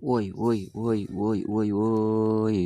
喂喂喂喂喂喂。